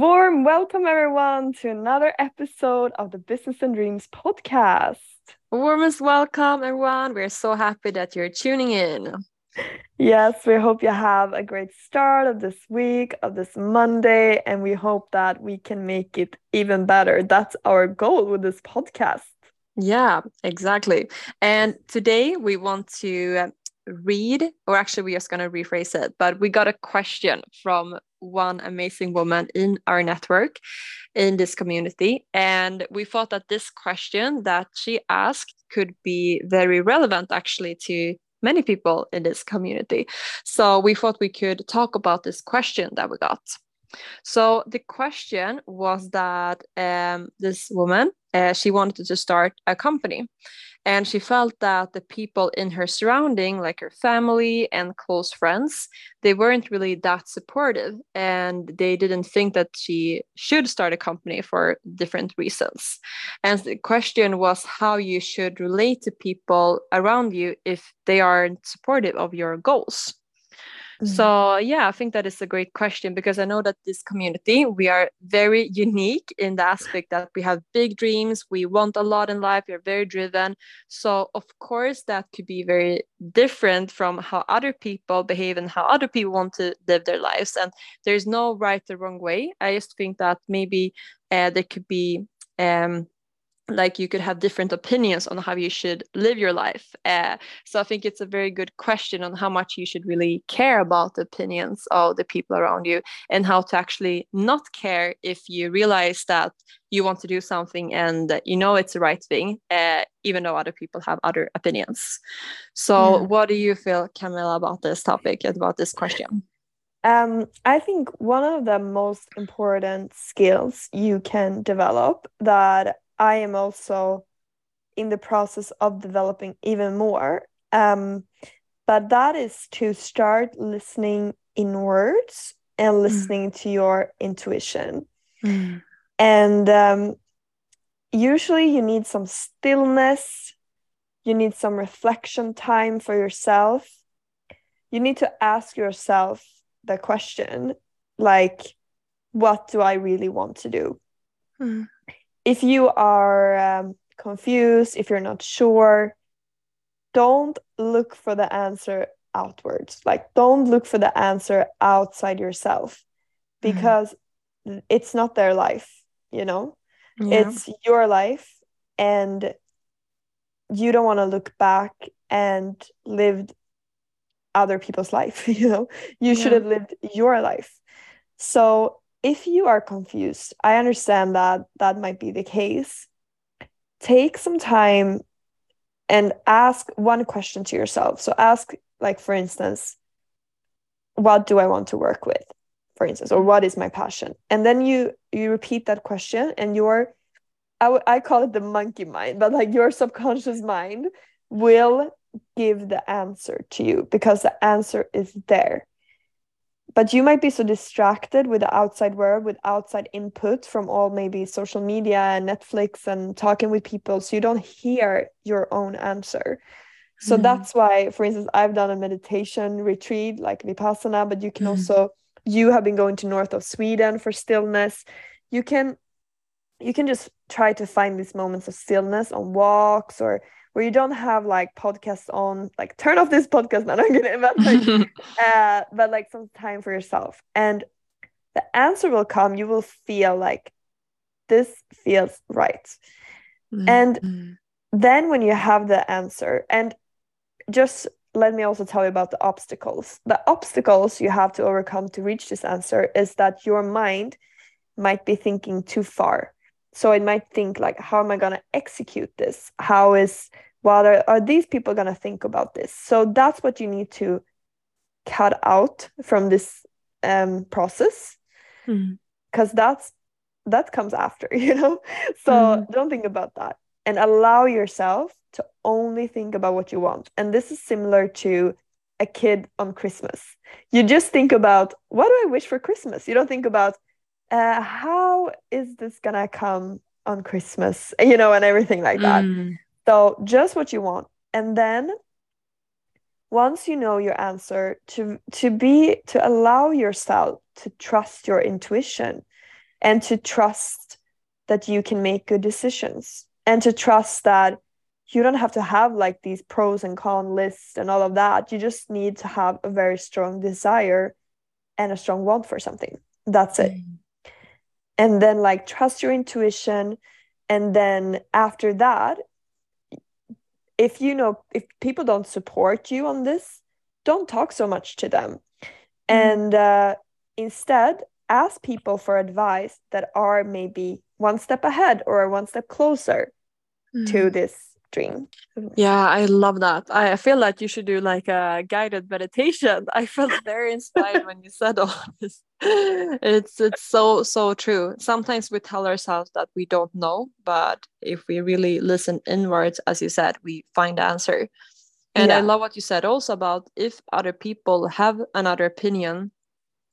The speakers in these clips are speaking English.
warm welcome, everyone, to another episode of the Business and Dreams podcast. Warmest welcome, everyone. We're so happy that you're tuning in. Yes, we hope you have a great start of this week, of this Monday, and we hope that we can make it even better. That's our goal with this podcast. Yeah, exactly. And today we want to read, or actually, we're just going to rephrase it, but we got a question from one amazing woman in our network in this community. And we thought that this question that she asked could be very relevant actually to many people in this community. So we thought we could talk about this question that we got. So the question was that um, this woman, uh, she wanted to start a company and she felt that the people in her surrounding like her family and close friends they weren't really that supportive and they didn't think that she should start a company for different reasons. And the question was how you should relate to people around you if they aren't supportive of your goals Mm. So yeah, I think that is a great question because I know that this community we are very unique in the aspect that we have big dreams, we want a lot in life, we're very driven. So of course that could be very different from how other people behave and how other people want to live their lives. And there's no right or wrong way. I just think that maybe uh, there could be um, like you could have different opinions on how you should live your life uh, so i think it's a very good question on how much you should really care about the opinions of the people around you and how to actually not care if you realize that you want to do something and that you know it's the right thing uh, even though other people have other opinions so yeah. what do you feel camilla about this topic and about this question um, I think one of the most important skills you can develop that I am also in the process of developing even more. Um, but that is to start listening inwards and mm. listening mm. to your intuition. Mm. And um, usually you need some stillness, you need some reflection time for yourself. You need to ask yourself the question like, what do I really want to do? Mm if you are um, confused, if you're not sure, don't look for the answer outwards. Like, don't look for the answer outside yourself mm-hmm. because mm-hmm. it's not their life, you know? Yeah. It's your life, and you don't want to look back and lived other people's life, you know? You yeah. should have lived your life. So if you are confused, I understand that that might be the case. Take some time and ask one question to yourself. So ask, like, for instance, what do I want to work with? For instance, or what is my passion? And then you you repeat that question, and your I, I call it the monkey mind, but like your subconscious mind will give the answer to you because the answer is there but you might be so distracted with the outside world with outside input from all maybe social media and netflix and talking with people so you don't hear your own answer so mm. that's why for instance i've done a meditation retreat like vipassana but you can mm. also you have been going to north of sweden for stillness you can you can just try to find these moments of stillness on walks or where you don't have like podcasts on like turn off this podcast. Now i'm gonna but like, uh, but like some time for yourself. And the answer will come. You will feel like this feels right. Mm-hmm. and then when you have the answer and just let me also tell you about the obstacles. The obstacles you have to overcome to reach this answer is that your mind might be thinking too far so it might think like how am i going to execute this? How is what are, are these people going to think about this? So that's what you need to cut out from this um, process. Because mm. that's that comes after you know? So mm. don't think about that. And allow yourself to only think about what you want. And this is similar to a kid on christmas. You just think about what do i wish for christmas? You don't think about uh, how is this gonna come on Christmas, you know, and everything like that. Mm. So just what you want. And then once you know your answer, to to be to allow yourself to trust your intuition. and to trust that you can make good decisions and to trust that you don't have to have like these pros and con lists and all of that. You just need to have a very strong desire and a strong want for something. That's it. Mm. And then like trust your intuition. And then after that, if you know, if people don't support you on this, don't talk so much to them. Mm. And uh, instead, ask people for advice that are maybe one step ahead or one step closer mm. to this dream. Yeah, I love that. I feel like you should do like a guided meditation. I felt very inspired when you said all this. It's it's so so true. Sometimes we tell ourselves that we don't know, but if we really listen inwards, as you said, we find the answer. And yeah. I love what you said also about if other people have another opinion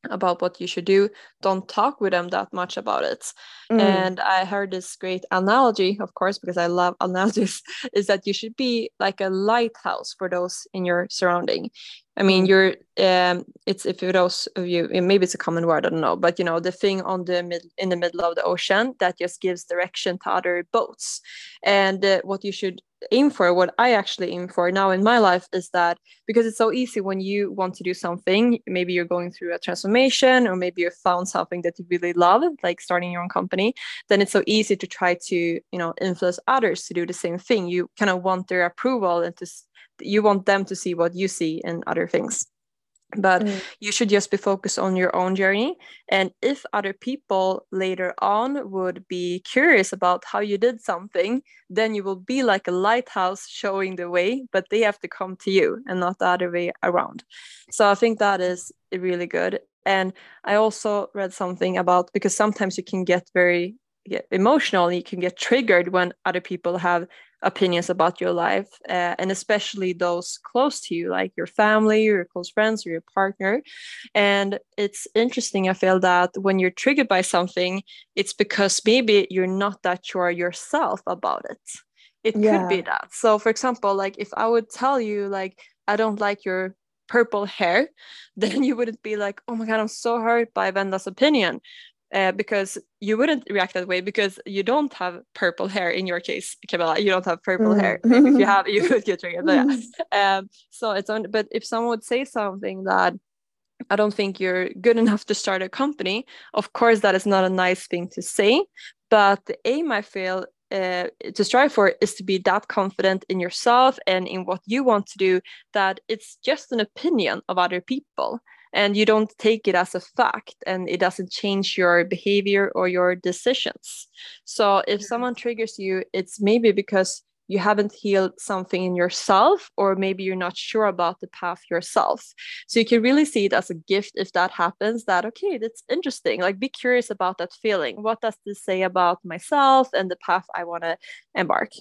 about what you should do don't talk with them that much about it mm. and i heard this great analogy of course because i love analogies is that you should be like a lighthouse for those in your surrounding i mean mm. you're um it's if for those of you maybe it's a common word i don't know but you know the thing on the mid in the middle of the ocean that just gives direction to other boats and uh, what you should aim for what i actually aim for now in my life is that because it's so easy when you want to do something maybe you're going through a transformation or maybe you found something that you really love like starting your own company then it's so easy to try to you know influence others to do the same thing. You kind of want their approval and to you want them to see what you see in other things but mm. you should just be focused on your own journey. And if other people later on would be curious about how you did something then you will be like a lighthouse showing the way but they have to come to you and not the other way around. So i think that is really good. And i also read something about because sometimes you can get very emotional you can get triggered when other people have opinions about your life uh, and especially those close to you like your family your close friends or your partner. And it's interesting i feel that when you're triggered by something it's because maybe you're not that sure yourself about it. It yeah. could be that. So for example like if i would tell you like i don't like your purple hair then you wouldn't be like oh my god i'm so hurt by venda's opinion uh, because you wouldn't react that way because you don't have purple hair in your case, Camilla. You don't have purple mm. hair. if you have, you could get triggered. But yeah. Um, so it's on. But if someone would say something that I don't think you're good enough to start a company, of course that is not a nice thing to say. But the aim I feel uh, to strive for is to be that confident in yourself and in what you want to do that it's just an opinion of other people and you don't take it as a fact and it doesn't change your behavior or your decisions. So if someone triggers you it's maybe because you haven't healed something in yourself or maybe you're not sure about the path yourself. So you can really see it as a gift if that happens that okay that's interesting. Like be curious about that feeling. What does this say about myself and the path i want to embark?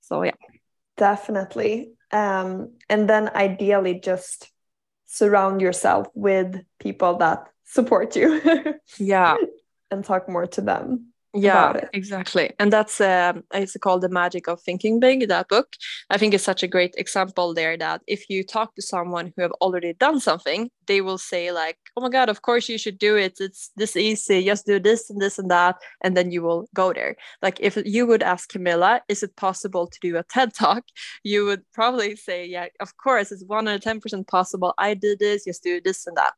So yeah. Definitely. Um and then ideally just surround yourself with people that support you. yeah. And talk more to them yeah exactly. And that's uh, it's called the magic of thinking big that book. I think is such a great example there that if you talk to someone who have already done something they will say like oh my god of course you should do it. It's this easy. Just do this and this and that and then you will go there. Like if you would ask camilla is it possible to do a ted talk? you would probably say yeah of course it's 110% possible. I did this just do this and that.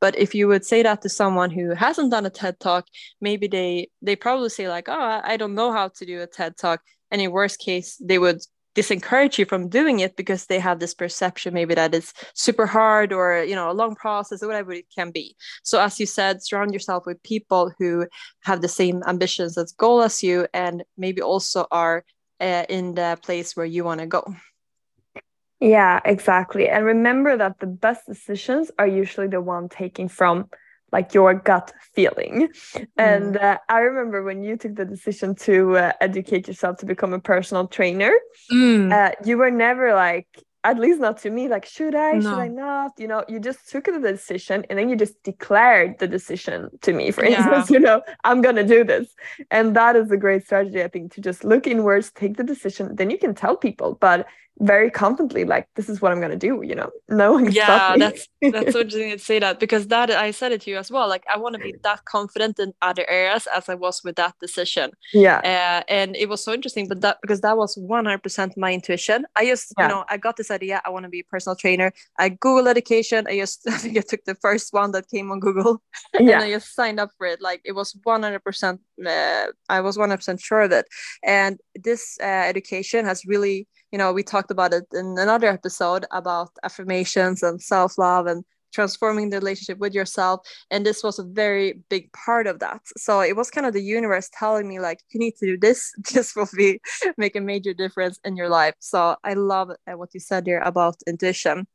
But if you would say that to someone who hasn't done a ted talk maybe they they probably probably say like, "Oh, I don't know how to do a TED talk," and in worst case, they would disencourage you from doing it because they have this perception maybe that it's super hard or you know a long process or whatever it can be. So as you said surround yourself with people who have the same ambitions as goal as you and maybe also are uh, in the place where you want to go. Yeah exactly. And remember that the best decisions are usually the one taken from like your gut feeling. Mm. And uh, I remember when you took the decision to uh, educate yourself to become a personal trainer, mm. uh, you were never like, at least not to me, like, should I, no. should I not? You know, you just took the decision and then you just declared the decision to me, for yeah. instance, you know, I'm going to do this. And that is a great strategy, I think, to just look inwards, take the decision, then you can tell people. But very confidently like this is what i'm going to do you know? No one yeah that's that's so interesting to say that because that i said it to you as well like i want to be that confident in other areas as i was with that decision. Yeah. Uh, and it was so interesting but that because that was 100% my intuition. I just yeah. you know i got this idea i want to be a personal trainer. I google education i just i think i took the first one that came on google and yeah. i just signed up for it like it was 100% uh, i was 100% sure of it and this uh, education has really you know we talked about it in another episode about affirmations and self-love and transforming the relationship with yourself. And this was a very big part of that. So it was kind of the universe telling me like you need to do this. This will be make a major difference in your life. So i love uh, what you said here about intuition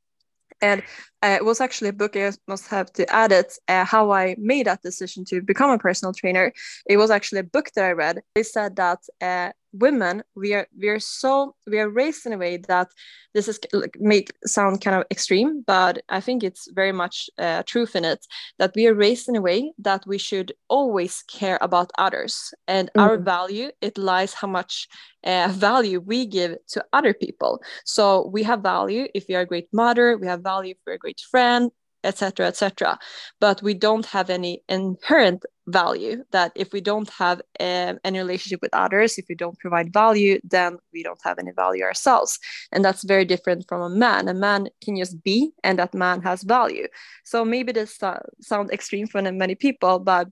and uh, it was actually a book i must have to add it uh, how i made that decision to become a personal trainer. It was actually a book that i read. They said that uh, women we are we are so we are raised in a way that this is like make sound kind of extreme but i think it's very much uh, truth in it that we are raised in a way that we should always care about others and mm. our value it lies how much uh, value we give to other people so we have value if we are a great mother we have value if we're a great friend etc etc but we don't have any inherent value that if we don't have um, any relationship with others if we don't provide value then we don't have any value ourselves. And that's very different from a man. A man can just be and that man has value. So maybe this uh, sounds extreme for many people but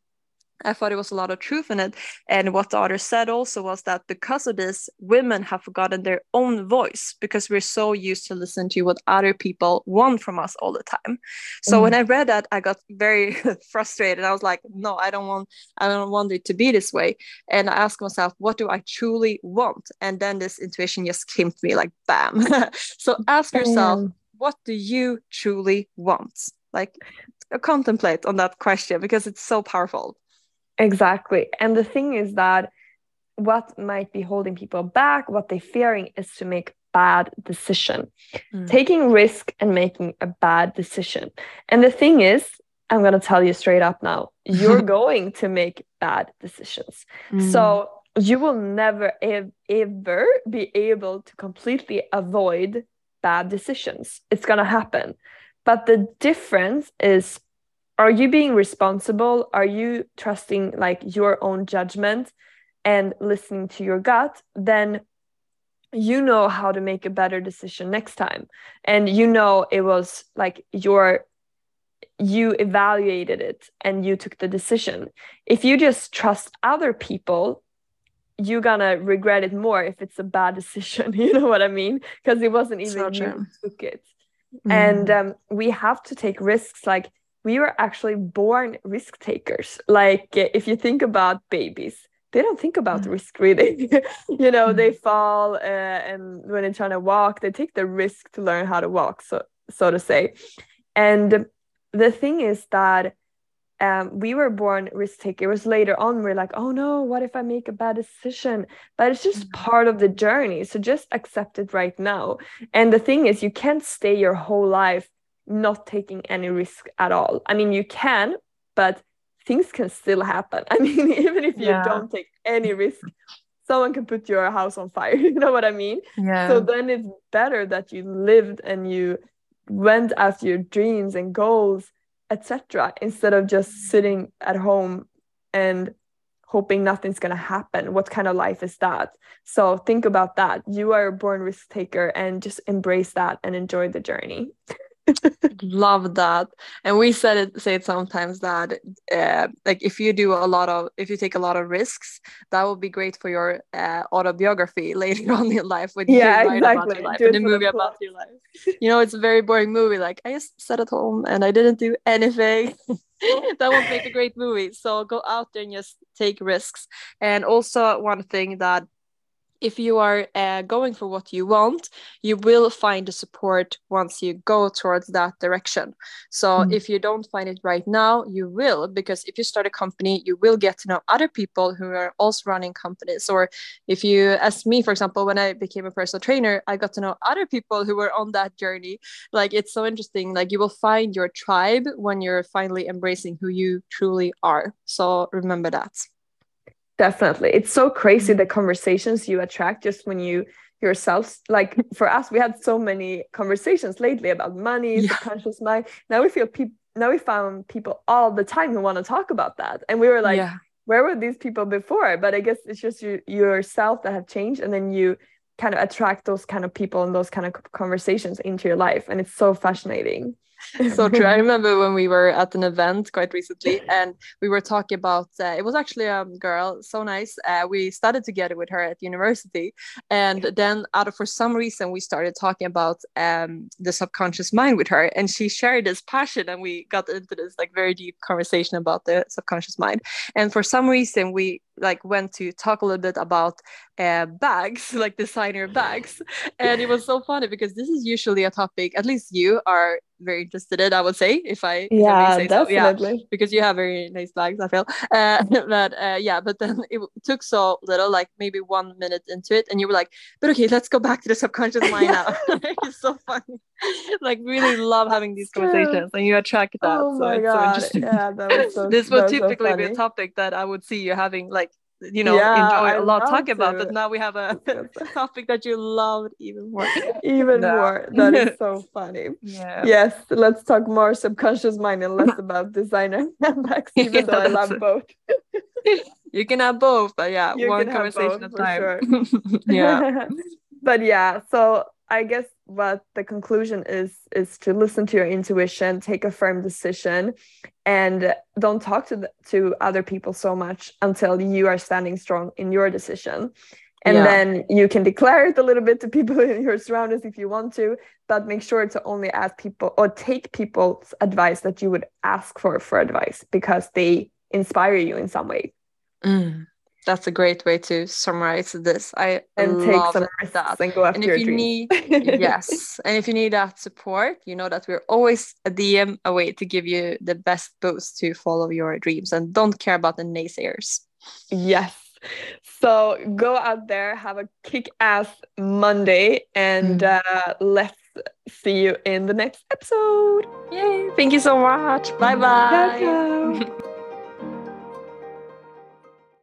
I thought it was a lot of truth in it. And what the author said also was that because of this, women have forgotten their own voice because we're so used to listen to what other people want from us all the time. So mm. when I read that, I got very frustrated. I was like, no, I don't want, I don't want it to be this way. And I asked myself, what do I truly want? And then this intuition just came to me like bam. so ask yourself, what do you truly want? Like contemplate on that question because it's so powerful. Exactly. And the thing is that what might be holding people back, what they're fearing is to make bad decision. Mm. Taking risk and making a bad decision. And the thing is, I'm going to tell you straight up now, you're going to make bad decisions. Mm. So you will never ev- ever be able to completely avoid bad decisions. It's going to happen. But the difference is are you being responsible? Are you trusting like your own judgment and listening to your gut? Then you know how to make a better decision next time. And you know it was like your you evaluated it and you took the decision. If you just trust other people you're gonna regret it more if it's a bad decision you know what i mean? Because it wasn't even so you who took it. Mm. and um, we have to take risks like we were actually born risk takers. Like if you think about babies, they don't think about mm. risk really. you know, mm. they fall uh, and when they're trying to walk, they take the risk to learn how to walk, so so to say. And the thing is that um, we were born risk takers. Later on, we're like, oh no, what if I make a bad decision? But it's just mm. part of the journey. So just accept it right now. And the thing is, you can't stay your whole life not taking any risk at all. I mean, you can, but things can still happen. I mean, even if you yeah. don't take any risk, someone can put your house on fire. You know what I mean? Yeah. So then it's better that you lived and you went after your dreams and goals, etc., instead of just sitting at home and hoping nothing's going to happen. What kind of life is that? So think about that. You are a born risk taker and just embrace that and enjoy the journey. love that. And we said it say it sometimes that uh, like if you do a lot of if you take a lot of risks that will be great for your uh, autobiography later on in life when yeah, you write exactly. about your life in a movie about your life. You know it's a very boring movie like i just sat at home and i didn't do anything. That won't make a great movie. So go out there and just take risks. And also one thing that if you are uh, going for what you want, you will find the support once you go towards that direction. So mm. if you don't find it right now, you will, because if you start a company, you will get to know other people who are also running companies. Or if you, as me, for example, when I became a personal trainer, I got to know other people who were on that journey. Like it's so interesting. Like you will find your tribe when you're finally embracing who you truly are. So remember that. Definitely. It's so crazy mm-hmm. the conversations you attract just when you yourself like for us we had so many conversations lately about money yeah. subconscious mind now we feel people now we found people all the time who want to talk about that and we were like yeah. where were these people before but i guess it's just you yourself that have changed and then you kind of attract those kind of people and those kind of conversations into your life and it's so fascinating so true. I remember when we were at an event quite recently, and we were talking about. Uh, it was actually a girl, so nice. Uh, we studied together with her at university, and then out of for some reason we started talking about um, the subconscious mind with her, and she shared this passion, and we got into this like very deep conversation about the subconscious mind. And for some reason, we like went to talk a little bit about uh, bags, like designer bags, and it was so funny because this is usually a topic. At least you are very interested in. I would say if I yeah if I definitely so. yeah, because you have very nice legs I feel, uh, but uh, yeah, but then it took so little, like maybe one minute into it, and you were like, "But okay, let's go back to the subconscious mind now." it's so funny. like really love having these conversations, and you attract that. Oh so my god! So yeah, that was so. this would typically so be a topic that I would see you having like you know yeah, enjoy I a lot talking about but now we have a topic that you loved even more. Even no. more. That is so funny. Yeah. Yes let's talk more subconscious mind and less about designer handbags even yeah, though i love it. both. You can have both but yeah you one conversation at a time. sure. yeah. But yeah so I guess what the conclusion is is to listen to your intuition, take a firm decision, and don't talk to the, to other people so much until you are standing strong in your decision. And yeah. then you can declare it a little bit to people in your surroundings if you want to, but make sure to only ask people or take people's advice that you would ask for for advice because they inspire you in some way. Mm that's a great way to summarize this. I and take some that. and go after and your if you dreams. need yes, and if you need that support, you know that we're always a DM away to give you the best boost to follow your dreams and don't care about the naysayers. Yes. So go out there, have a kick-ass Monday, and mm. uh, let's see you in the next episode. Yay! Thank you so much. Bye bye.